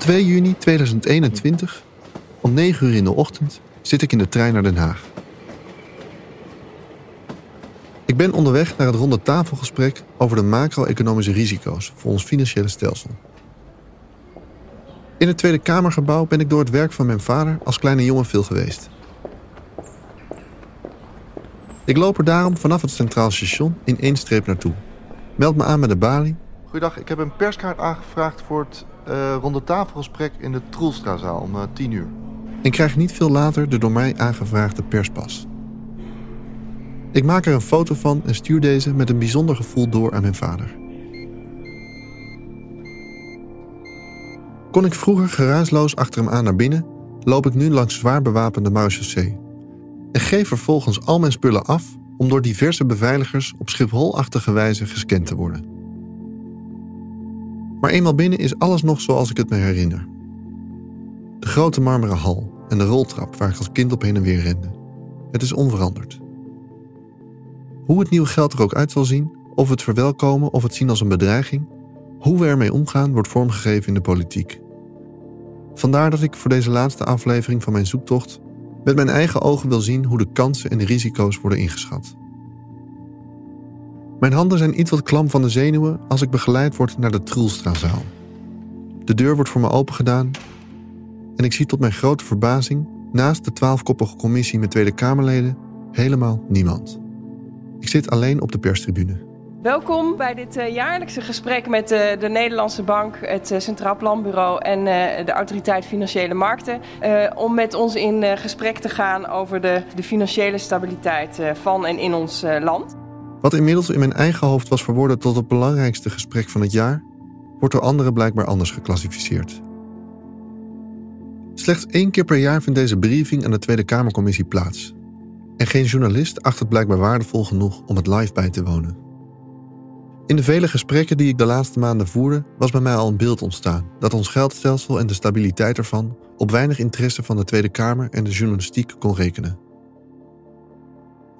Op 2 juni 2021, om 9 uur in de ochtend, zit ik in de trein naar Den Haag. Ik ben onderweg naar het ronde tafelgesprek over de macro-economische risico's voor ons financiële stelsel. In het Tweede Kamergebouw ben ik door het werk van mijn vader als kleine jongen veel geweest. Ik loop er daarom vanaf het Centraal Station in één streep naartoe. Meld me aan met de balie. Goeiedag, ik heb een perskaart aangevraagd voor het uh, ronde tafelgesprek in de Troelstrazaal om uh, 10 uur. En krijg niet veel later de door mij aangevraagde perspas. Ik maak er een foto van en stuur deze met een bijzonder gevoel door aan mijn vader. Kon ik vroeger geruisloos achter hem aan naar binnen, loop ik nu langs zwaar bewapende marechaussee. En geef vervolgens al mijn spullen af om door diverse beveiligers op Schipholachtige wijze gescand te worden. Maar eenmaal binnen is alles nog zoals ik het me herinner. De grote marmeren hal en de roltrap waar ik als kind op heen en weer rende. Het is onveranderd. Hoe het nieuwe geld er ook uit zal zien, of het verwelkomen of het zien als een bedreiging, hoe we ermee omgaan wordt vormgegeven in de politiek. Vandaar dat ik voor deze laatste aflevering van mijn zoektocht met mijn eigen ogen wil zien hoe de kansen en de risico's worden ingeschat. Mijn handen zijn iets wat klam van de zenuwen als ik begeleid word naar de Trulstrazaal. De deur wordt voor me opengedaan en ik zie tot mijn grote verbazing naast de twaalfkoppige commissie met Tweede Kamerleden helemaal niemand. Ik zit alleen op de perstribune. Welkom bij dit uh, jaarlijkse gesprek met uh, de Nederlandse Bank, het uh, Centraal Planbureau en de Autoriteit Financiële Markten. om met ons in gesprek te gaan over de financiële stabiliteit van en in ons land. Wat inmiddels in mijn eigen hoofd was verworden tot het belangrijkste gesprek van het jaar, wordt door anderen blijkbaar anders geclassificeerd. Slechts één keer per jaar vindt deze briefing aan de Tweede Kamercommissie plaats. En geen journalist acht het blijkbaar waardevol genoeg om het live bij te wonen. In de vele gesprekken die ik de laatste maanden voerde, was bij mij al een beeld ontstaan dat ons geldstelsel en de stabiliteit ervan op weinig interesse van de Tweede Kamer en de journalistiek kon rekenen.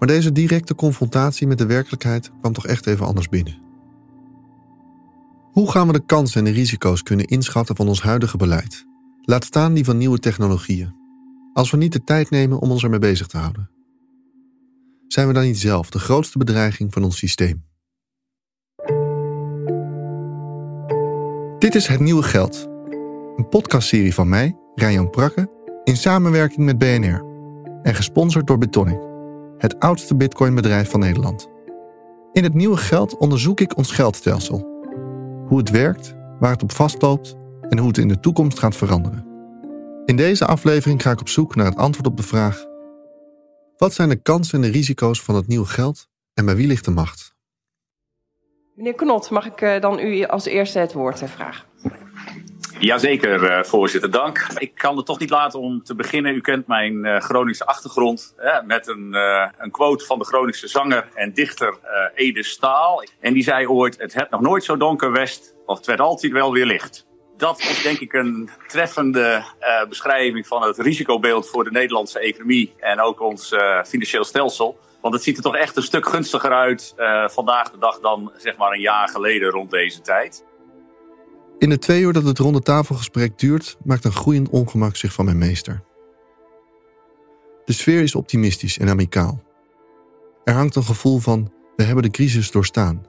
Maar deze directe confrontatie met de werkelijkheid kwam toch echt even anders binnen. Hoe gaan we de kansen en de risico's kunnen inschatten van ons huidige beleid? Laat staan die van nieuwe technologieën. Als we niet de tijd nemen om ons ermee bezig te houden. Zijn we dan niet zelf de grootste bedreiging van ons systeem? Dit is Het Nieuwe Geld. Een podcastserie van mij, Ryan Prakke, in samenwerking met BNR. En gesponsord door Bitonic, het oudste bitcoinbedrijf van Nederland. In Het Nieuwe Geld onderzoek ik ons geldstelsel. Hoe het werkt, waar het op vastloopt en hoe het in de toekomst gaat veranderen. In deze aflevering ga ik op zoek naar het antwoord op de vraag: wat zijn de kansen en de risico's van het nieuwe geld en bij wie ligt de macht? Meneer Knot, mag ik eh, dan u als eerste het woord vragen? Jazeker, uh, voorzitter, dank. Ik kan het toch niet laten om te beginnen. U kent mijn uh, Groningse achtergrond hè, met een, uh, een quote van de Groningse zanger en dichter Ede Staal. En die zei ooit, het hebt nog nooit zo donker west, of het werd altijd wel weer licht. Dat is denk ik een treffende beschrijving van het risicobeeld voor de Nederlandse economie en ook ons financieel stelsel. Want het ziet er toch echt een stuk gunstiger uit vandaag de dag dan zeg maar een jaar geleden rond deze tijd. In de twee uur dat het ronde tafelgesprek duurt, maakt een groeiend ongemak zich van mijn meester. De sfeer is optimistisch en amicaal. Er hangt een gevoel van we hebben de crisis doorstaan,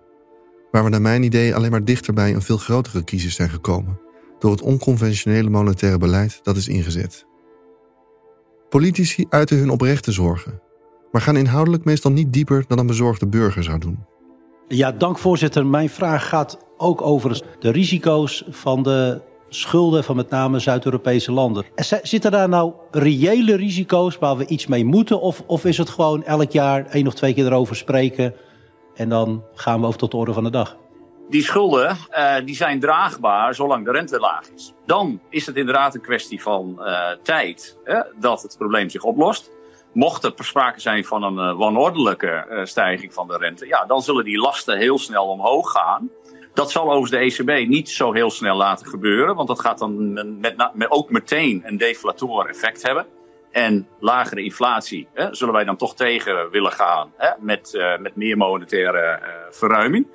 waar we naar mijn idee alleen maar dichter bij een veel grotere crisis zijn gekomen door het onconventionele monetaire beleid dat is ingezet. Politici uiten hun oprechte zorgen maar gaan inhoudelijk meestal niet dieper dan een bezorgde burger zou doen. Ja, dank voorzitter. Mijn vraag gaat ook over de risico's van de schulden van met name Zuid-Europese landen. Zitten daar nou reële risico's waar we iets mee moeten? Of, of is het gewoon elk jaar één of twee keer erover spreken en dan gaan we over tot de orde van de dag. Die schulden uh, die zijn draagbaar zolang de rente laag is. Dan is het inderdaad een kwestie van uh, tijd dat het probleem zich oplost. Mocht er sprake zijn van een uh, wanordelijke stijging van de rente, ja, dan zullen die lasten heel snel omhoog gaan. Dat zal overigens de ECB niet zo heel snel laten gebeuren, want dat gaat dan met, met ook meteen een deflator effect hebben. En lagere inflatie hè, zullen wij dan toch tegen willen gaan hè, met, uh, met meer monetaire uh, verruiming.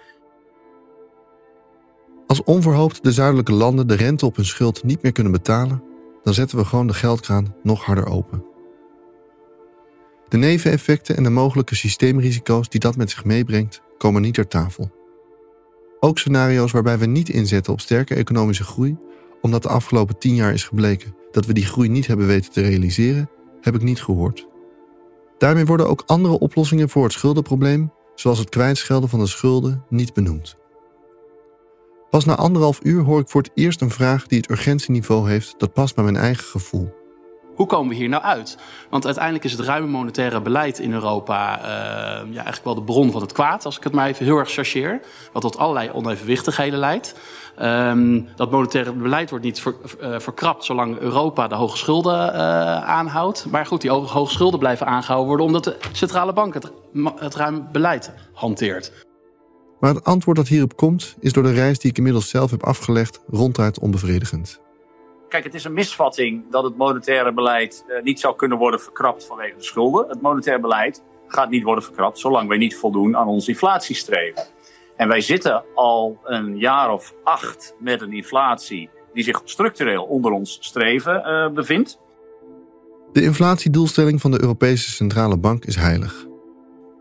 Als onverhoopt de zuidelijke landen de rente op hun schuld niet meer kunnen betalen, dan zetten we gewoon de geldkraan nog harder open. De neveneffecten en de mogelijke systeemrisico's die dat met zich meebrengt, komen niet ter tafel. Ook scenario's waarbij we niet inzetten op sterke economische groei, omdat de afgelopen tien jaar is gebleken dat we die groei niet hebben weten te realiseren, heb ik niet gehoord. Daarmee worden ook andere oplossingen voor het schuldenprobleem, zoals het kwijtschelden van de schulden, niet benoemd. Pas na anderhalf uur hoor ik voor het eerst een vraag die het urgentieniveau heeft dat past bij mijn eigen gevoel. Hoe komen we hier nou uit? Want uiteindelijk is het ruime monetaire beleid in Europa uh, ja, eigenlijk wel de bron van het kwaad, als ik het maar even heel erg chargeer. Wat tot allerlei onevenwichtigheden leidt. Um, dat monetaire beleid wordt niet ver, uh, verkrapt zolang Europa de hoge schulden uh, aanhoudt. Maar goed, die hoge schulden blijven aangehouden worden omdat de centrale bank het, het ruim beleid hanteert. Maar het antwoord dat hierop komt, is door de reis die ik inmiddels zelf heb afgelegd ronduit onbevredigend. Kijk, het is een misvatting dat het monetaire beleid uh, niet zou kunnen worden verkrapt vanwege de schulden. Het monetaire beleid gaat niet worden verkrapt zolang wij niet voldoen aan ons inflatiestreven. En wij zitten al een jaar of acht met een inflatie die zich structureel onder ons streven uh, bevindt. De inflatiedoelstelling van de Europese Centrale Bank is heilig.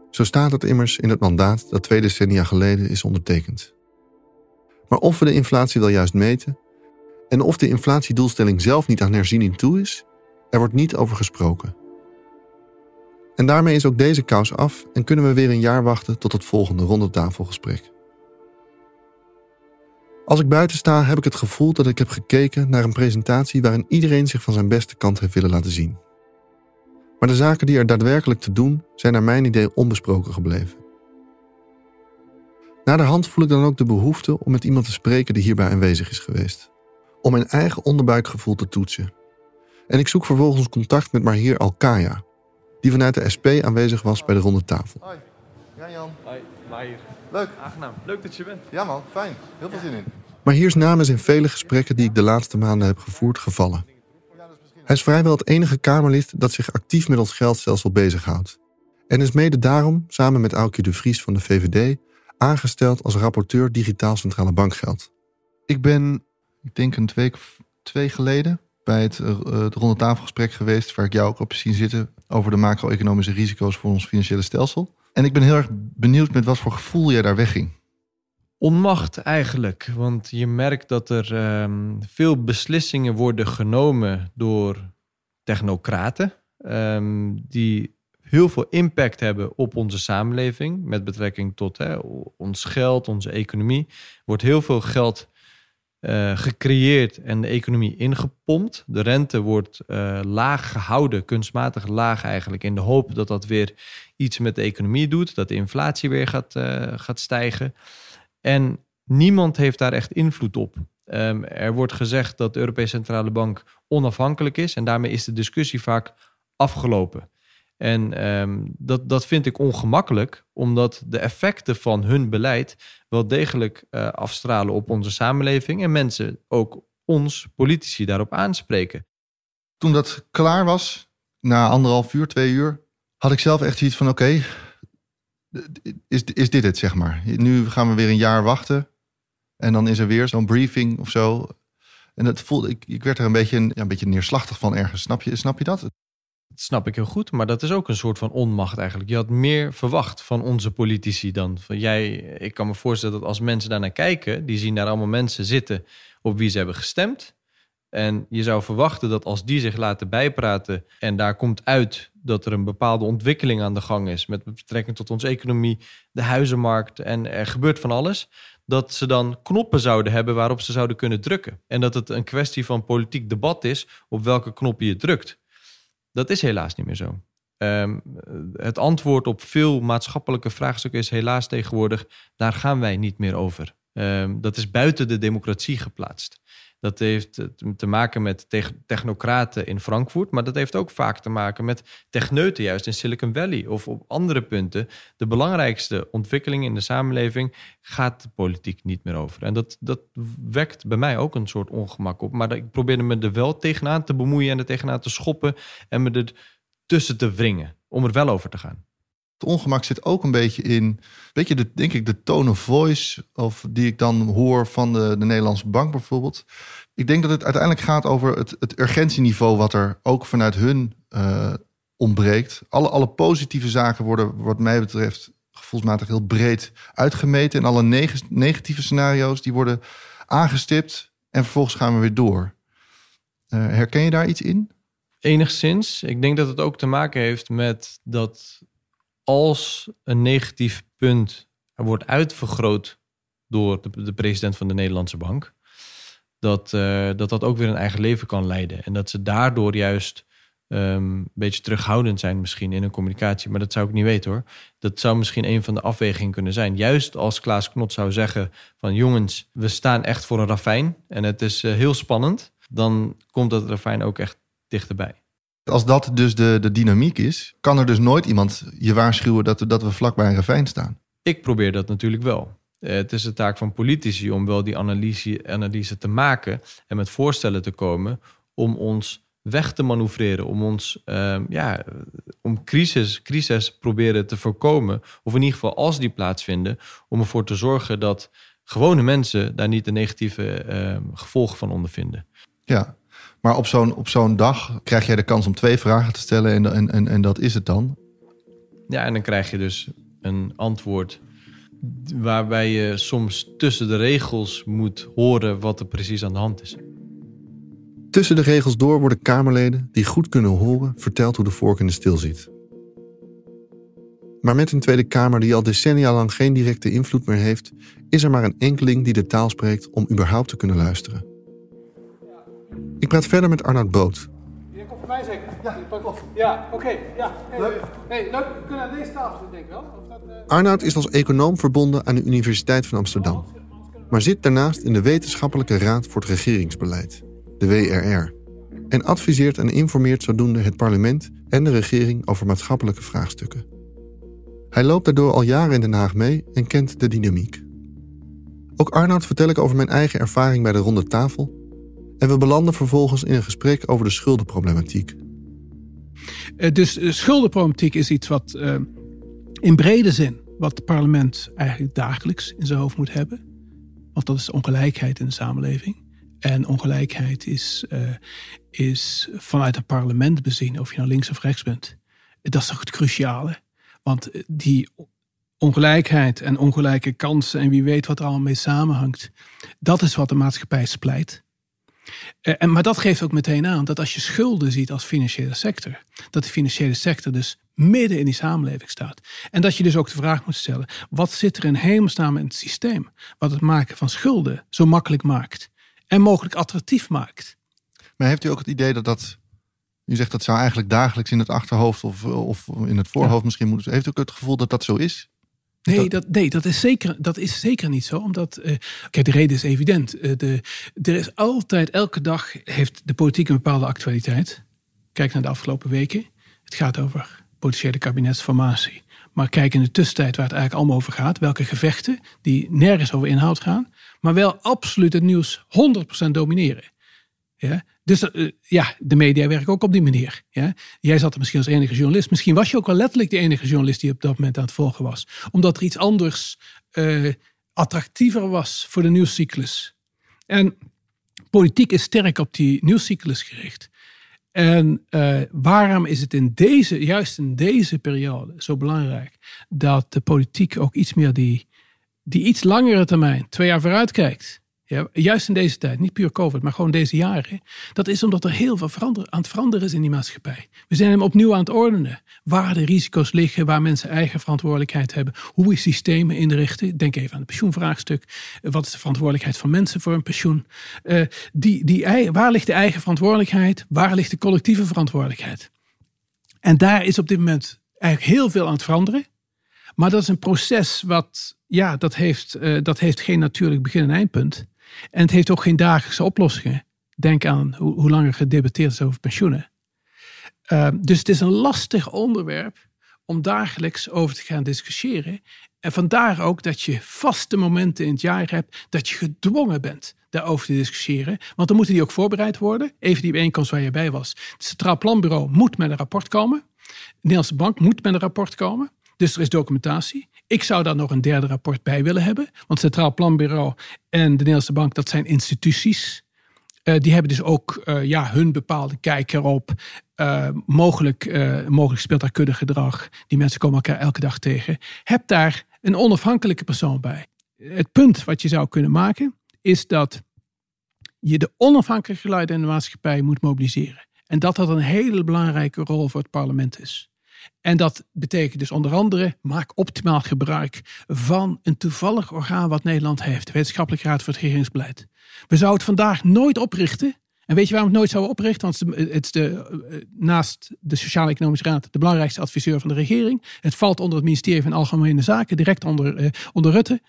Zo staat het immers in het mandaat dat twee decennia geleden is ondertekend. Maar of we de inflatie wel juist meten en of de inflatiedoelstelling zelf niet aan herziening toe is, er wordt niet over gesproken. En daarmee is ook deze kous af en kunnen we weer een jaar wachten tot het volgende rondetafelgesprek. Als ik buiten sta, heb ik het gevoel dat ik heb gekeken naar een presentatie waarin iedereen zich van zijn beste kant heeft willen laten zien. Maar de zaken die er daadwerkelijk te doen, zijn naar mijn idee onbesproken gebleven. Naderhand voel ik dan ook de behoefte om met iemand te spreken die hierbij aanwezig is geweest. Om mijn eigen onderbuikgevoel te toetsen. En ik zoek vervolgens contact met Mahir Alkaya, die vanuit de SP aanwezig was bij de ronde tafel. Hoi, ja Jan. Hoi, Mahir. Leuk. Aangenaam. Leuk dat je bent. Ja man, fijn. Heel veel zin in. Mahir's naam is in vele gesprekken die ik de laatste maanden heb gevoerd gevallen. Hij is vrijwel het enige Kamerlid dat zich actief met ons geldstelsel bezighoudt. En is mede daarom, samen met Aukje de Vries van de VVD, aangesteld als rapporteur Digitaal Centrale Bankgeld. Ik ben, ik denk een week of twee geleden, bij het, uh, het ronde tafelgesprek geweest, waar ik jou ook op zien zitten, over de macro-economische risico's voor ons financiële stelsel. En ik ben heel erg benieuwd met wat voor gevoel jij daar wegging. Onmacht eigenlijk, want je merkt dat er um, veel beslissingen worden genomen door technocraten, um, die heel veel impact hebben op onze samenleving met betrekking tot hè, ons geld, onze economie. Wordt heel veel geld uh, gecreëerd en de economie ingepompt. De rente wordt uh, laag gehouden, kunstmatig laag eigenlijk, in de hoop dat dat weer iets met de economie doet, dat de inflatie weer gaat, uh, gaat stijgen. En niemand heeft daar echt invloed op. Um, er wordt gezegd dat de Europese Centrale Bank onafhankelijk is en daarmee is de discussie vaak afgelopen. En um, dat, dat vind ik ongemakkelijk, omdat de effecten van hun beleid wel degelijk uh, afstralen op onze samenleving en mensen ook ons, politici, daarop aanspreken. Toen dat klaar was, na anderhalf uur, twee uur, had ik zelf echt iets van: oké, is, is dit het, zeg maar. Nu gaan we weer een jaar wachten. En dan is er weer zo'n briefing of zo. En dat voelde ik, ik werd er een beetje, ja, een beetje neerslachtig van ergens. Snap je, snap je dat? Dat snap ik heel goed, maar dat is ook een soort van onmacht eigenlijk. Je had meer verwacht van onze politici dan van jij. Ik kan me voorstellen dat als mensen daar naar kijken, die zien daar allemaal mensen zitten op wie ze hebben gestemd. En je zou verwachten dat als die zich laten bijpraten en daar komt uit dat er een bepaalde ontwikkeling aan de gang is met betrekking tot onze economie, de huizenmarkt en er gebeurt van alles, dat ze dan knoppen zouden hebben waarop ze zouden kunnen drukken. En dat het een kwestie van politiek debat is op welke knop je drukt. Dat is helaas niet meer zo. ehm, het antwoord op veel maatschappelijke vraagstukken is helaas tegenwoordig, daar gaan wij niet meer over. Ehm, dat is buiten de democratie geplaatst. Dat heeft te maken met technocraten in Frankfurt, maar dat heeft ook vaak te maken met techneuten juist in Silicon Valley of op andere punten. De belangrijkste ontwikkeling in de samenleving gaat de politiek niet meer over. En dat, dat wekt bij mij ook een soort ongemak op. Maar ik probeerde me er wel tegenaan te bemoeien en er tegenaan te schoppen en me er tussen te wringen om er wel over te gaan. Het ongemak zit ook een beetje in, weet je, de, denk ik, de tone of voice, of die ik dan hoor van de, de Nederlandse bank bijvoorbeeld. Ik denk dat het uiteindelijk gaat over het, het urgentieniveau wat er ook vanuit hun uh, ontbreekt. Alle, alle positieve zaken worden, wat mij betreft, gevoelsmatig heel breed uitgemeten. En alle negatieve scenario's die worden aangestipt en vervolgens gaan we weer door. Uh, herken je daar iets in? Enigszins. Ik denk dat het ook te maken heeft met dat als een negatief punt wordt uitvergroot door de, de, president van de Nederlandse bank, dat, uh, dat dat ook weer een eigen leven kan leiden. En dat ze daardoor juist um, een beetje terughoudend zijn misschien in hun communicatie. Maar dat zou ik niet weten hoor. Dat zou misschien een van de afwegingen kunnen zijn. Juist als Klaas Knot zou zeggen van jongens, we staan echt voor een ravijn en het is uh, heel spannend. Dan komt dat ravijn ook echt dichterbij. Als dat dus de, de dynamiek is, kan er dus nooit iemand je waarschuwen dat, dat we vlakbij een ravijn staan. Ik probeer dat natuurlijk wel. Eh, het is de taak van politici om wel die analyse, analyse te maken en met voorstellen te komen om ons weg te manoeuvreren, om ons uh, ja, om crisis, crisis proberen te voorkomen. Of in ieder geval als die plaatsvinden, om ervoor te zorgen dat gewone mensen daar niet de negatieve uh, gevolgen van ondervinden. Ja, maar op zo'n, op zo'n dag krijg jij de kans om twee vragen te stellen en, en, en, en dat is het dan? Ja, en dan krijg je dus een antwoord waarbij je soms tussen de regels moet horen wat er precies aan de hand is. Tussen de regels door worden Kamerleden die goed kunnen horen verteld hoe de vork in de stil zit. Maar met een Tweede Kamer die al decennia lang geen directe invloed meer heeft, is er maar een enkeling die de taal spreekt om überhaupt te kunnen luisteren. Ik praat verder met Arnoud Boot. Je komt voor mij zeker? Ja, Ja, oké. ja. Hey, leuk. Hey, leuk. We kunnen aan deze tafel zitten, denk ik wel. Of dat, uh... Arnoud is als econoom verbonden aan de Universiteit van Amsterdam. Maar zit daarnaast in de Wetenschappelijke Raad voor het Regeringsbeleid, de WRR. En adviseert en informeert zodoende het parlement en de regering over maatschappelijke vraagstukken. Hij loopt daardoor al jaren in Den Haag mee en kent de dynamiek. Ook Arnoud vertel ik over mijn eigen ervaring bij de ronde tafel en we belanden vervolgens in een gesprek over de schuldenproblematiek. Eh, dus de schuldenproblematiek is iets wat uh, in brede zin, wat het parlement eigenlijk dagelijks in zijn hoofd moet hebben. Want dat is ongelijkheid in de samenleving. En ongelijkheid is, is vanuit het parlement bezien, of je nou links of rechts bent. Dat is toch het cruciale. Want die ongelijkheid en ongelijke kansen en wie weet wat er allemaal mee samenhangt. Dat is wat de maatschappij splijt. Eh, en, maar dat geeft ook meteen aan dat als je schulden ziet als financiële sector, dat de financiële sector dus midden in die samenleving staat. En dat je dus ook de vraag moet stellen: wat zit er in hemelsnaam in het systeem wat het maken van schulden zo makkelijk maakt en mogelijk attractief maakt? Maar heeft u ook het idee dat dat. U zegt dat zou eigenlijk dagelijks in het achterhoofd of, of in het voorhoofd misschien moeten. Heeft u ook het gevoel dat dat zo is? Nee, dat, nee dat, is zeker, dat is zeker niet zo. Omdat, uh, kijk, de reden is evident. Uh, de, er is altijd, elke dag heeft de politiek een bepaalde actualiteit. Kijk naar de afgelopen weken. Het gaat over potentiële kabinetsformatie. Maar kijk in de tussentijd waar het eigenlijk allemaal over gaat. Welke gevechten die nergens over inhoud gaan. Maar wel absoluut het nieuws 100% domineren. Dus uh, ja, de media werken ook op die manier. Ja? Jij zat er misschien als enige journalist. Misschien was je ook wel letterlijk de enige journalist die op dat moment aan het volgen was. Omdat er iets anders uh, attractiever was voor de nieuwscyclus. En politiek is sterk op die nieuwscyclus gericht. En uh, waarom is het in deze, juist in deze periode zo belangrijk dat de politiek ook iets meer die, die iets langere termijn, twee jaar vooruit kijkt. Juist in deze tijd, niet puur COVID, maar gewoon deze jaren. Dat is omdat er heel veel aan het veranderen is in die maatschappij. We zijn hem opnieuw aan het ordenen. Waar de risico's liggen, waar mensen eigen verantwoordelijkheid hebben. Hoe we systemen inrichten. Denk even aan het pensioenvraagstuk. Wat is de verantwoordelijkheid van mensen voor een pensioen? Uh, die, die, waar ligt de eigen verantwoordelijkheid? Waar ligt de collectieve verantwoordelijkheid? En daar is op dit moment eigenlijk heel veel aan het veranderen. Maar dat is een proces wat, ja, dat heeft, uh, dat heeft geen natuurlijk begin en eindpunt. En het heeft ook geen dagelijkse oplossingen. Denk aan hoe, hoe langer gedebatteerd is over pensioenen. Uh, dus het is een lastig onderwerp om dagelijks over te gaan discussiëren. En vandaar ook dat je vaste momenten in het jaar hebt dat je gedwongen bent daarover te discussiëren. Want dan moeten die ook voorbereid worden. Even die bijeenkomst waar je bij was. Het Centraal Planbureau moet met een rapport komen. De Nederlandse Bank moet met een rapport komen. Dus er is documentatie. Ik zou daar nog een derde rapport bij willen hebben. Want Centraal Planbureau en de Nederlandse Bank, dat zijn instituties. Uh, die hebben dus ook uh, ja, hun bepaalde kijk erop. Uh, mogelijk, mogelijk speelt daar kuddegedrag. Die mensen komen elkaar elke dag tegen. Heb daar een onafhankelijke persoon bij. Het punt wat je zou kunnen maken is dat je de onafhankelijke geluiden in de maatschappij moet mobiliseren. En dat dat een hele belangrijke rol voor het parlement is. En dat betekent dus onder andere, maak optimaal gebruik van een toevallig orgaan wat Nederland heeft, de Wetenschappelijke Raad voor het Regeringsbeleid. We zouden het vandaag nooit oprichten. En weet je waarom we het nooit zouden oprichten? Want het is de, eh, naast de Sociaal-Economische Raad de belangrijkste adviseur van de regering. Het valt onder het ministerie van Algemene Zaken, direct onder, uh, onder Rutte.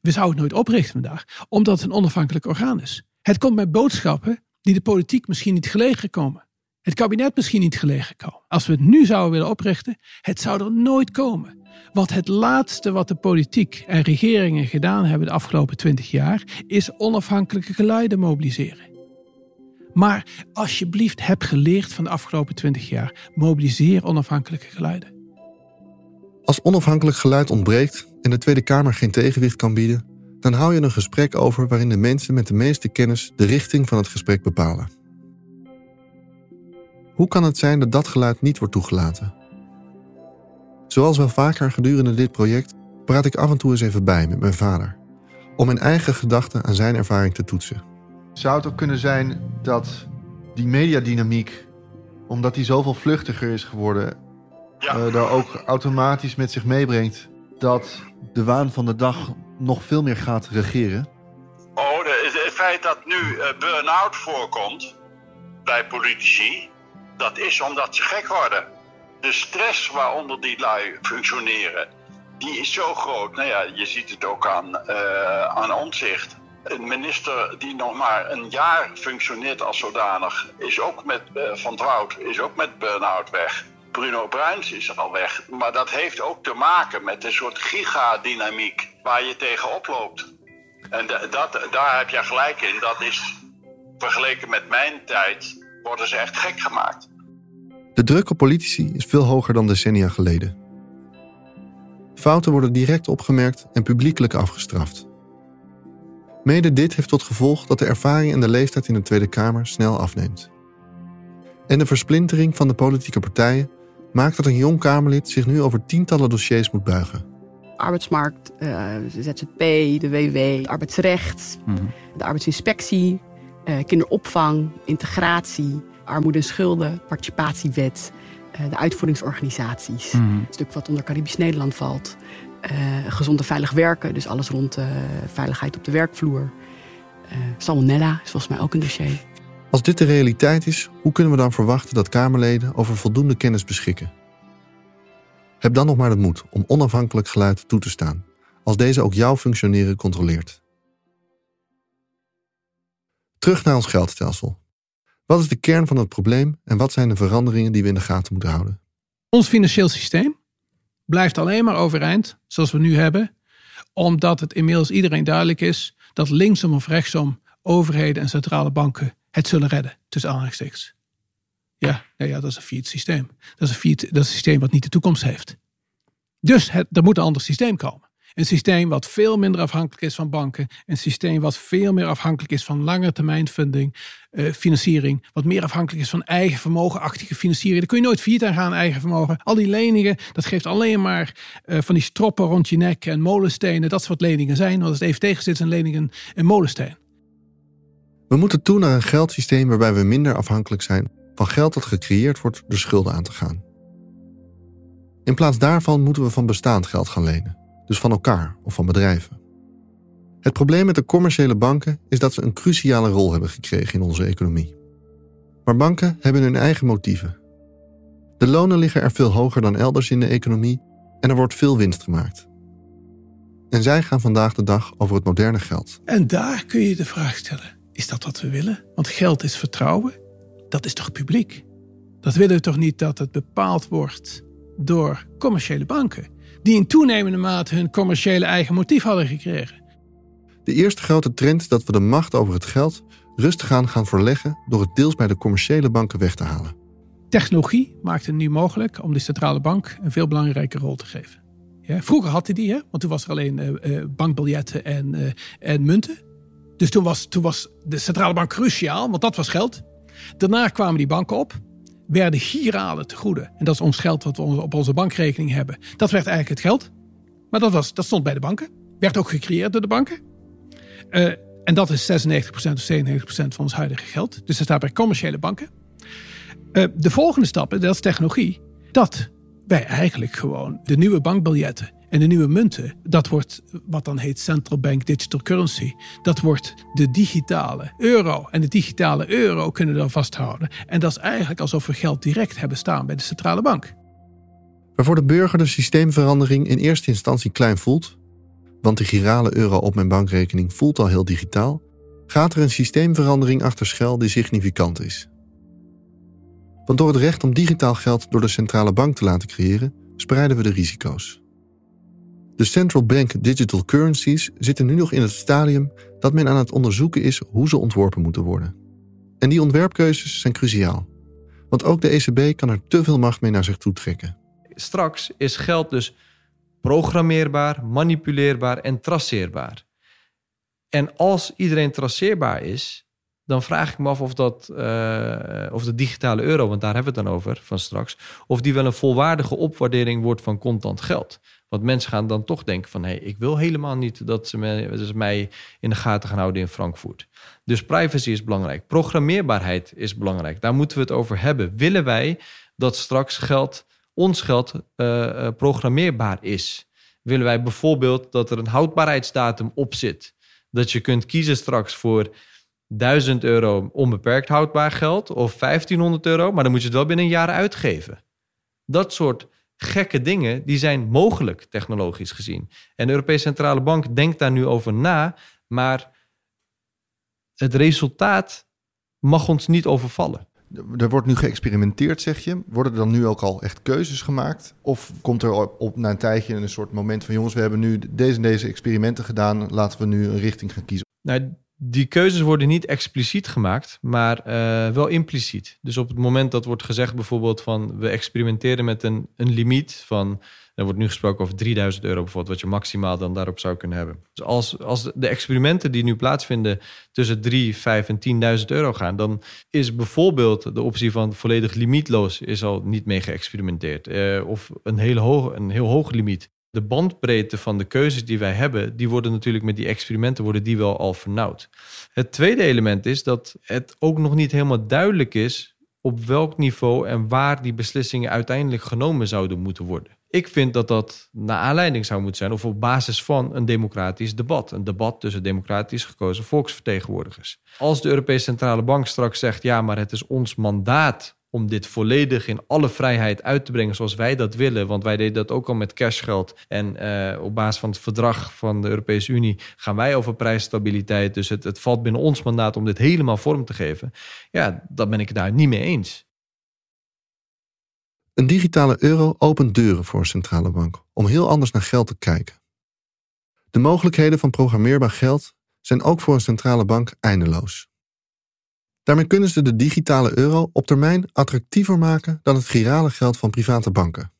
We zouden het nooit oprichten vandaag, omdat het een onafhankelijk orgaan is. Het komt met boodschappen die de politiek misschien niet gelegen komen het kabinet misschien niet gelegen komen. Als we het nu zouden willen oprichten, het zou er nooit komen. Want het laatste wat de politiek en regeringen gedaan hebben de afgelopen twintig jaar, is onafhankelijke geluiden mobiliseren. Maar alsjeblieft, heb geleerd van de afgelopen twintig jaar. Mobiliseer onafhankelijke geluiden. Als onafhankelijk geluid ontbreekt en de Tweede Kamer geen tegenwicht kan bieden, dan hou je een gesprek over waarin de mensen met de meeste kennis de richting van het gesprek bepalen. Hoe kan het zijn dat dat geluid niet wordt toegelaten? Zoals wel vaker gedurende dit project praat ik af en toe eens even bij met mijn vader, om mijn eigen gedachten aan zijn ervaring te toetsen. Zou het ook kunnen zijn dat die mediadynamiek, omdat die zoveel vluchtiger is geworden, ja. uh, daar ook automatisch met zich meebrengt dat de waan van de dag nog veel meer gaat regeren? Oh, het feit dat nu uh, burn-out voorkomt bij politici, dat is omdat ze gek worden. De stress waaronder die lui functioneren, die is zo groot. Nou ja, je ziet het ook aan, uh, aan. Een minister die nog maar een jaar functioneert als zodanig, is ook met uh, Van Trout, is ook met burn-out weg. Bruno Bruins is al weg. Maar dat heeft ook te maken met een soort gigadynamiek waar je tegen oploopt. En dat, daar heb je gelijk in. Dat is vergeleken met mijn tijd worden ze echt gek gemaakt. De druk op politici is veel hoger dan decennia geleden. Fouten worden direct opgemerkt en publiekelijk afgestraft. Mede dit heeft tot gevolg dat de ervaring en de leeftijd in de Tweede Kamer snel afneemt. En de versplintering van de politieke partijen maakt dat een jong Kamerlid zich nu over tientallen dossiers moet buigen. Arbeidsmarkt, uh, ZZP, de WW, arbeidsrecht, mm -hmm. de arbeidsinspectie, kinderopvang, integratie, armoede en schulden, participatiewet, uh, de uitvoeringsorganisaties. Mm -hmm. Een stuk wat onder Caribisch Nederland valt. Uh, gezond en veilig werken, dus alles rond veiligheid op de werkvloer. salmonella is volgens mij ook een dossier. Als dit de realiteit is, hoe kunnen we dan verwachten dat Kamerleden over voldoende kennis beschikken? Heb dan nog maar de moed om onafhankelijk geluid toe te staan, als deze ook jouw functioneren controleert. Terug naar ons geldstelsel. Wat is de kern van het probleem en wat zijn de veranderingen die we in de gaten moeten houden? Ons financieel systeem blijft alleen maar overeind, zoals we nu hebben, omdat het inmiddels iedereen duidelijk is dat linksom of rechtsom overheden en centrale banken het zullen redden, tussen aanhalingstekens. Ja, nou ja, dat is een fiat systeem. Dat is een, fiat, dat is een systeem wat niet de toekomst heeft. Dus het, er moet een ander systeem komen. Een systeem wat veel minder afhankelijk is van banken. Een systeem wat veel meer afhankelijk is van lange termijn funding, uh, financiering. Wat meer afhankelijk is van eigen vermogenachtige financiering. Daar kun je nooit failliet aan gaan, eigen vermogen. Al die leningen, dat geeft alleen maar uh, van die stroppen rond je nek en molenstenen. Dat wat leningen zijn. Want als het even tegen zit, leningen een molensteen. We moeten toe naar een geldsysteem waarbij we minder afhankelijk zijn van geld dat gecreëerd wordt door schulden aan te gaan. In plaats daarvan moeten we van bestaand geld gaan lenen dus van elkaar of van bedrijven. Het probleem met de commerciële banken is dat ze een cruciale rol hebben gekregen in onze economie. Maar banken hebben hun eigen motieven. De lonen liggen er veel hoger dan elders in de economie en er wordt veel winst gemaakt. En zij gaan vandaag de dag over het moderne geld. En daar kun je de vraag stellen: is dat wat we willen? Want geld is vertrouwen. Dat is toch publiek? Dat willen we toch niet dat het bepaald wordt door commerciële banken, die in toenemende mate hun commerciële eigen motief hadden gekregen. De eerste grote trend is dat we de macht over het geld rustig aan gaan verleggen door het deels bij de commerciële banken weg te halen. Technologie maakt het nu mogelijk om de centrale bank een veel belangrijke rol te geven. Ja, vroeger had hij die, hè? want toen was er alleen uh, bankbiljetten en, uh, en munten. Dus toen was, toen was de centrale bank cruciaal, want dat was geld. Daarna kwamen die banken op, werden giralen te goede. En dat is ons geld wat we op onze bankrekening hebben. Dat werd eigenlijk het geld. Maar dat, was, dat stond bij de banken. Werd ook gecreëerd door de banken. Uh, en dat is 96% of 97% van ons huidige geld. Dus dat staat bij commerciële banken. Uh, de volgende stap, dat is technologie. Dat wij eigenlijk gewoon de nieuwe bankbiljetten en de nieuwe munten, dat wordt wat dan heet Central Bank Digital Currency. Dat wordt de digitale euro. En de digitale euro kunnen we dan vasthouden. En dat is eigenlijk alsof we geld direct hebben staan bij de centrale bank. Waarvoor de burger de systeemverandering in eerste instantie klein voelt, want de girale euro op mijn bankrekening voelt al heel digitaal, gaat er een systeemverandering achter schuil die significant is. Want door het recht om digitaal geld door de centrale bank te laten creëren, spreiden we de risico's. De central bank digital currencies zitten nu nog in het stadium dat men aan het onderzoeken is hoe ze ontworpen moeten worden. En die ontwerpkeuzes zijn cruciaal. Want ook de ECB kan er te veel macht mee naar zich toe trekken. Straks is geld dus programmeerbaar, manipuleerbaar en traceerbaar. En als iedereen traceerbaar is, dan vraag ik me af of, dat, uh, of de digitale euro, want daar hebben we het dan over van straks, of die wel een volwaardige opwaardering wordt van contant geld. Want mensen gaan dan toch denken van... hé, hey, ik wil helemaal niet dat ze mij, in de gaten gaan houden in Frankfurt. Dus privacy is belangrijk. Programmeerbaarheid is belangrijk. Daar moeten we het over hebben. Willen wij dat straks geld, ons geld, uh, programmeerbaar is? Willen wij bijvoorbeeld dat er een houdbaarheidsdatum op zit? Dat je kunt kiezen straks voor 1000 euro onbeperkt houdbaar geld... of 1500 euro, maar dan moet je het wel binnen een jaar uitgeven. Dat soort gekke dingen, die zijn mogelijk technologisch gezien. En de Europese Centrale Bank denkt daar nu over na, maar het resultaat mag ons niet overvallen. Er wordt nu geëxperimenteerd, zeg je. Worden er dan nu ook al echt keuzes gemaakt? Of komt er op na een tijdje een soort moment van... jongens, we hebben nu deze en deze experimenten gedaan... laten we nu een richting gaan kiezen? Nou, die keuzes worden niet expliciet gemaakt, maar uh, wel impliciet. Dus op het moment dat wordt gezegd bijvoorbeeld van we experimenteren met een, een limiet van, er wordt nu gesproken over 3000 euro bijvoorbeeld, wat je maximaal dan daarop zou kunnen hebben. Dus als, als de experimenten die nu plaatsvinden tussen 3, 5 en 10.000 euro gaan, dan is bijvoorbeeld de optie van volledig limietloos is al niet mee geëxperimenteerd. Uh, of een, hele hoog, een heel hoog limiet de bandbreedte van de keuzes die wij hebben, die worden natuurlijk met die experimenten worden die wel al vernauwd. Het tweede element is dat het ook nog niet helemaal duidelijk is op welk niveau en waar die beslissingen uiteindelijk genomen zouden moeten worden. Ik vind dat dat naar aanleiding zou moeten zijn of op basis van een democratisch debat. Een debat tussen democratisch gekozen volksvertegenwoordigers. Als de Europese Centrale Bank straks zegt: ja, maar het is ons mandaat om dit volledig in alle vrijheid uit te brengen zoals wij dat willen. Want wij deden dat ook al met cashgeld. En uh, op basis van het verdrag van de Europese Unie gaan wij over prijsstabiliteit. Dus het, het valt binnen ons mandaat om dit helemaal vorm te geven. Ja, dat ben ik daar niet mee eens. Een digitale euro opent deuren voor een centrale bank om heel anders naar geld te kijken. De mogelijkheden van programmeerbaar geld zijn ook voor een centrale bank eindeloos. Daarmee kunnen ze de digitale euro op termijn attractiever maken dan het girale geld van private banken.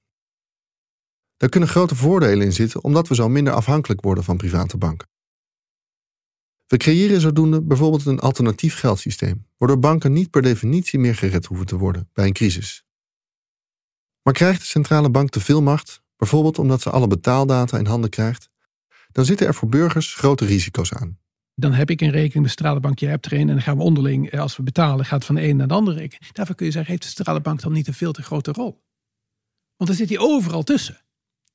Daar kunnen grote voordelen in zitten omdat we zo minder afhankelijk worden van private banken. We creëren zodoende bijvoorbeeld een alternatief geldsysteem, waardoor banken niet per definitie meer gered hoeven te worden bij een crisis. Maar krijgt de centrale bank te veel macht, bijvoorbeeld omdat ze alle betaaldata in handen krijgt, dan zitten er voor burgers grote risico's aan. Dan heb ik een rekening met de centrale bank, je hebt er een. En dan gaan we onderling, eh, als we betalen, gaat van de een naar de andere rekening. Daarvoor kun je zeggen, heeft de centrale bank dan niet een veel te grote rol? Want dan zit hij overal tussen.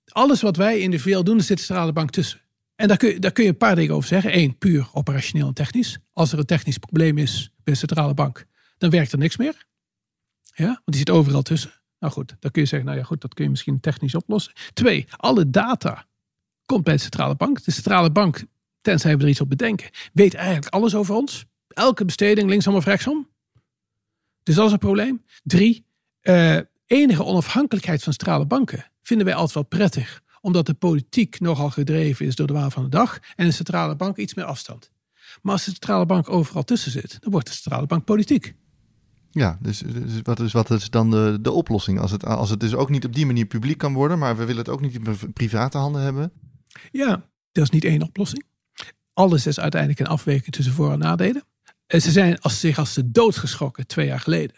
Alles wat wij individueel doen, zit de centrale bank tussen. En daar kun, je, daar kun je een paar dingen over zeggen. Eén, puur operationeel en technisch. Als er een technisch probleem is bij de centrale bank, dan werkt er niks meer. Ja, want die zit overal tussen. Nou goed, dan kun je zeggen, nou ja goed, dat kun je misschien technisch oplossen. Twee, alle data komt bij de centrale bank. De centrale bank, tenzij we er iets op bedenken, weet eigenlijk alles over ons. Elke besteding, linksom of rechtsom. Dus dat is een probleem. Drie, uh, enige onafhankelijkheid van centrale banken vinden wij altijd wel prettig. Omdat de politiek nogal gedreven is door de waan van de dag. En de centrale bank iets meer afstand. Maar als de centrale bank overal tussen zit, dan wordt de centrale bank politiek. Ja, dus, dus, wat, is, wat is dan de, de oplossing? Als het, als het dus ook niet op die manier publiek kan worden, maar we willen het ook niet in private handen hebben? Ja, dat is niet één oplossing. Alles is uiteindelijk een afweging tussen voor- en nadelen. En ze zijn als, zich als de dood geschrokken twee jaar geleden.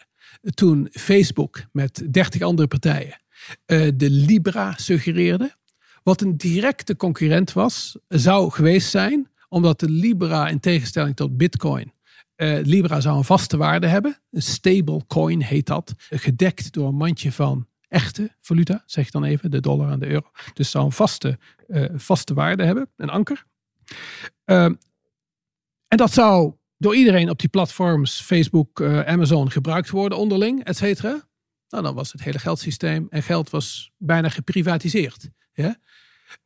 Toen Facebook met dertig andere partijen uh, de Libra suggereerde. Wat een directe concurrent was, zou geweest zijn, omdat de Libra in tegenstelling tot Bitcoin uh, Libra zou een vaste waarde hebben. Een stable coin heet dat. Gedekt door een mandje van echte valuta, zeg dan even, de dollar en de euro. Dus zou een vaste, vaste waarde hebben, een anker. Uh, en dat zou door iedereen op die platforms, Facebook, uh, Amazon, gebruikt worden onderling, et cetera. Nou, dan was het hele geldsysteem en geld was bijna geprivatiseerd. Ja?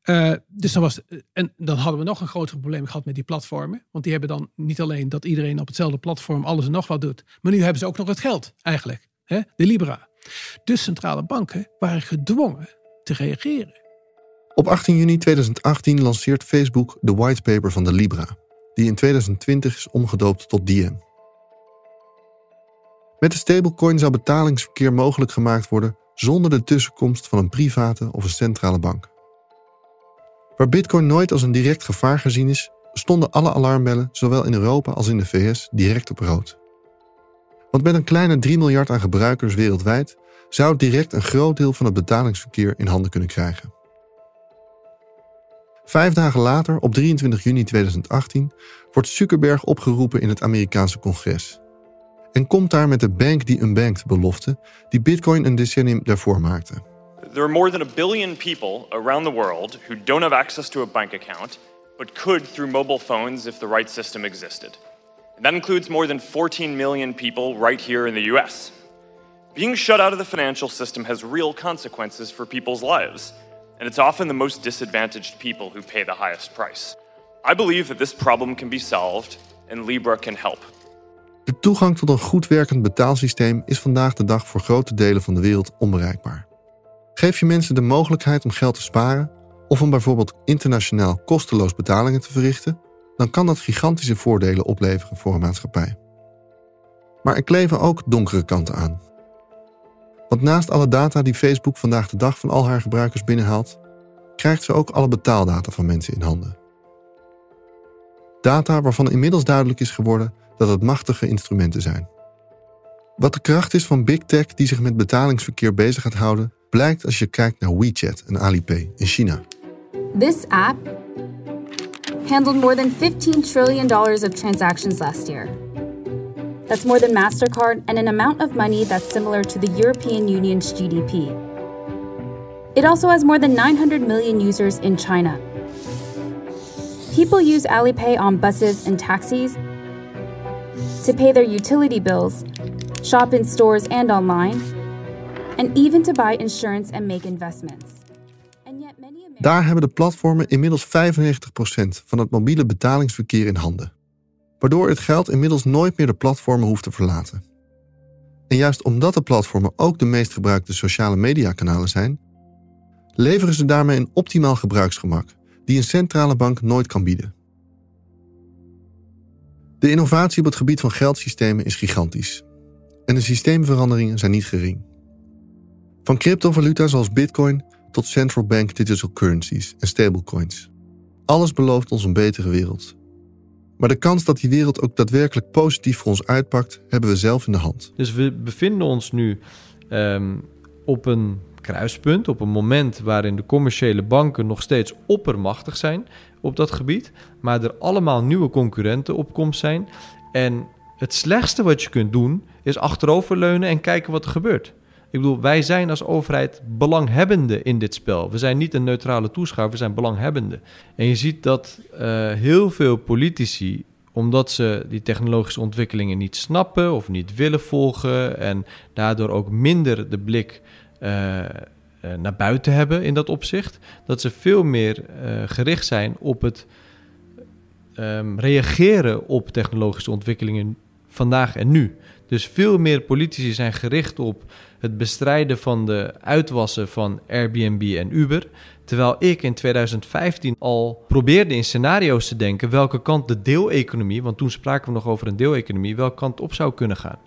Uh, dus dan, was, en dan hadden we nog een groter probleem gehad met die platformen. Want die hebben dan niet alleen dat iedereen op hetzelfde platform alles en nog wat doet. Maar nu hebben ze ook nog het geld eigenlijk. Hè? De Libra. Dus centrale banken waren gedwongen te reageren. Op 18 juni 2018 lanceert Facebook de whitepaper van de Libra. Die in 2020 is omgedoopt tot Diem. Met de stablecoin zou betalingsverkeer mogelijk gemaakt worden zonder de tussenkomst van een private of een centrale bank. Waar Bitcoin nooit als een direct gevaar gezien is, stonden alle alarmbellen, zowel in Europa als in de VS, direct op rood. Want met een kleine 3 miljard aan gebruikers wereldwijd zou het direct een groot deel van het betalingsverkeer in handen kunnen krijgen. Vijf dagen later, op 23 juni 2018, wordt Zuckerberg opgeroepen in het Amerikaanse congres. En komt daar met de bank die unbanked belofte die Bitcoin een decennium daarvoor maakte. There are more than a billion people around the world who don't have access to a bank account, but could through mobile phones if the right system existed. And that includes more than 14 million people right here in the US. Being shut out of the financial system has real consequences for people's lives, and it's often the most disadvantaged people who pay the highest price. I believe that this problem can be solved, and Libra can help. De toegang tot een goed werkend betaalsysteem is vandaag de dag voor grote delen van de wereld onbereikbaar. Geef je mensen de mogelijkheid om geld te sparen of om bijvoorbeeld internationaal kosteloos betalingen te verrichten, dan kan dat gigantische voordelen opleveren voor een maatschappij. Maar er kleven ook donkere kanten aan. Want naast alle data die Facebook vandaag de dag van al haar gebruikers binnenhaalt, krijgt ze ook alle betaaldata van mensen in handen. Data waarvan inmiddels duidelijk is geworden dat het machtige instrumenten zijn. Wat de kracht is van Big Tech die zich met betalingsverkeer bezig gaat houden, blijkt als je kijkt naar WeChat en Alipay in China. This app handled more than 15 trillion dollars of transactions last year. That's more than Mastercard and an amount of money that's similar to the European Union's GDP. It also has more than 900 million users in China. People use Alipay on buses and taxis to pay their utility bills, shop in stores and online, and even to buy insurance and make investments. Daar hebben de platformen inmiddels 95% van het mobiele betalingsverkeer in handen. Waardoor het geld inmiddels nooit meer de platformen hoeft te verlaten. En juist omdat de platformen ook de meest gebruikte sociale mediakanalen zijn, leveren ze daarmee een optimaal gebruiksgemak die een centrale bank nooit kan bieden. De innovatie op het gebied van geldsystemen is gigantisch. En de systeemveranderingen zijn niet gering. Van cryptovaluta zoals Bitcoin tot central bank digital currencies en stablecoins. Alles belooft ons een betere wereld. Maar de kans dat die wereld ook daadwerkelijk positief voor ons uitpakt, hebben we zelf in de hand. Dus we bevinden ons nu um, op een kruispunt, op een moment waarin de commerciële banken nog steeds oppermachtig zijn op dat gebied, maar er allemaal nieuwe concurrenten op komst zijn. En het slechtste wat je kunt doen is achteroverleunen en kijken wat er gebeurt. Ik bedoel, wij zijn als overheid belanghebbende in dit spel. We zijn niet een neutrale toeschouwer, we zijn belanghebbende. En je ziet dat uh, heel veel politici, omdat ze die technologische ontwikkelingen niet snappen of niet willen volgen en daardoor ook minder de blik eh, eh, naar buiten hebben in dat opzicht. Dat ze veel meer eh, gericht zijn op het ehm, reageren op technologische ontwikkelingen vandaag en nu. Dus veel meer politici zijn gericht op het bestrijden van de uitwassen van Airbnb en Uber. Terwijl ik in 2015 al probeerde in scenario's te denken welke kant de deeleconomie, want toen spraken we nog over een deeleconomie, welke kant op zou kunnen gaan.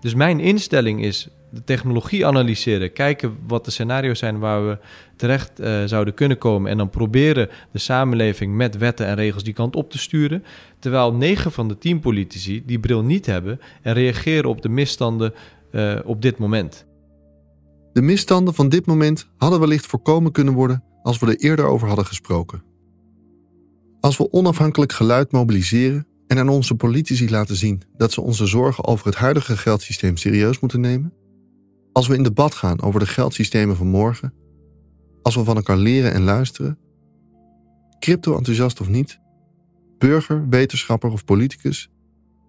Dus mijn instelling is de technologie analyseren, kijken wat de scenario's zijn waar we terecht uh, zouden kunnen komen en dan proberen de samenleving met wetten en regels die kant op te sturen. Terwijl 9 van de 10 politici die bril niet hebben en reageren op de misstanden uh, op dit moment. De misstanden van dit moment hadden wellicht voorkomen kunnen worden als we er eerder over hadden gesproken. Als we onafhankelijk geluid mobiliseren en aan onze politici laten zien dat ze onze zorgen over het huidige geldsysteem serieus moeten nemen, als we in debat gaan over de geldsystemen van morgen, als we van elkaar leren en luisteren, crypto-enthousiast of niet, burger, wetenschapper of politicus,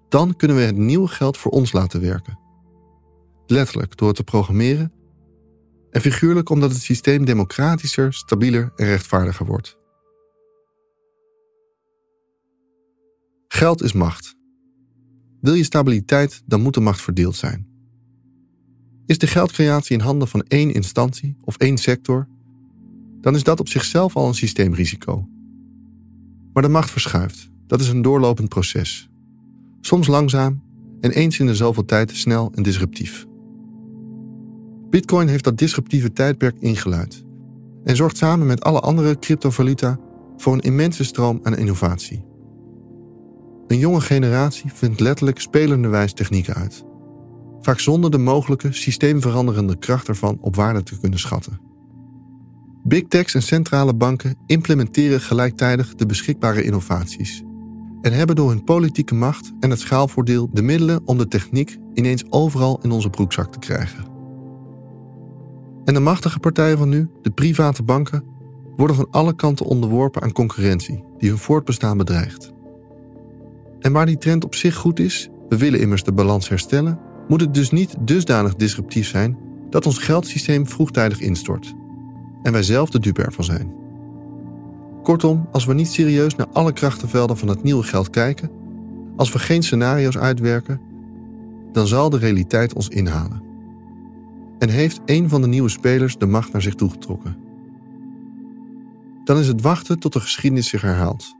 dan kunnen we het nieuwe geld voor ons laten werken. Letterlijk door het te programmeren en figuurlijk omdat het systeem democratischer, stabieler en rechtvaardiger wordt. Geld is macht. Wil je stabiliteit, dan moet de macht verdeeld zijn. Is de geldcreatie in handen van één instantie of één sector, dan is dat op zichzelf al een systeemrisico. Maar de macht verschuift. Dat is een doorlopend proces. Soms langzaam en eens in de zoveel tijd snel en disruptief. Bitcoin heeft dat disruptieve tijdperk ingeluid en zorgt samen met alle andere cryptovaluta voor een immense stroom aan innovatie. Een jonge generatie vindt letterlijk spelenderwijs technieken uit, vaak zonder de mogelijke systeemveranderende kracht ervan op waarde te kunnen schatten. Big techs en centrale banken implementeren gelijktijdig de beschikbare innovaties en hebben door hun politieke macht en het schaalvoordeel de middelen om de techniek ineens overal in onze broekzak te krijgen. En de machtige partijen van nu, de private banken, worden van alle kanten onderworpen aan concurrentie die hun voortbestaan bedreigt. En waar die trend op zich goed is, we willen immers de balans herstellen, moet het dus niet dusdanig disruptief zijn dat ons geldsysteem vroegtijdig instort en wij zelf de dupe ervan zijn. Kortom, als we niet serieus naar alle krachtenvelden van het nieuwe geld kijken, als we geen scenario's uitwerken, dan zal de realiteit ons inhalen en heeft een van de nieuwe spelers de macht naar zich toegetrokken. Dan is het wachten tot de geschiedenis zich herhaalt,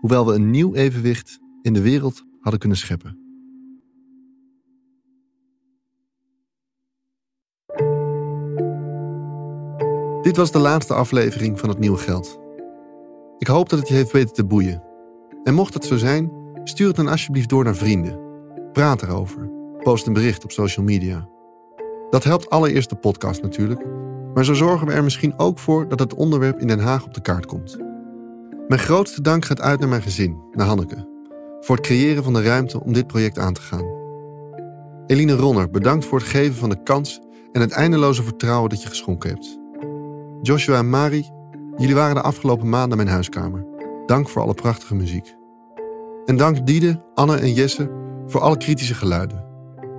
hoewel we een nieuw evenwicht in de wereld hadden kunnen scheppen. Dit was de laatste aflevering van het Nieuwe Geld. Ik hoop dat het je heeft weten te boeien. En mocht het zo zijn, stuur het dan alsjeblieft door naar vrienden. Praat erover. Post een bericht op social media. Dat helpt allereerst de podcast natuurlijk. Maar zo zorgen we er misschien ook voor dat het onderwerp in Den Haag op de kaart komt. Mijn grootste dank gaat uit naar mijn gezin, naar Hanneke. Voor het creëren van de ruimte om dit project aan te gaan. Eline Ronner, bedankt voor het geven van de kans en het eindeloze vertrouwen dat je geschonken hebt. Joshua en Mari, jullie waren de afgelopen maanden mijn huiskamer. Dank voor alle prachtige muziek. En dank Diede, Anne en Jesse voor alle kritische geluiden.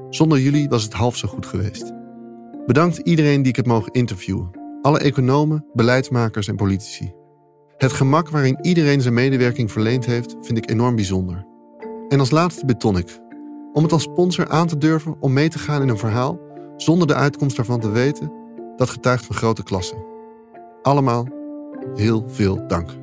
Zonder jullie was het half zo goed geweest. Bedankt iedereen die ik heb mogen interviewen. Alle economen, beleidsmakers en politici. Het gemak waarin iedereen zijn medewerking verleend heeft, vind ik enorm bijzonder. En als laatste beton ik. Om het als sponsor aan te durven om mee te gaan in een verhaal zonder de uitkomst daarvan te weten, dat getuigt van grote klasse. Allemaal heel veel dank.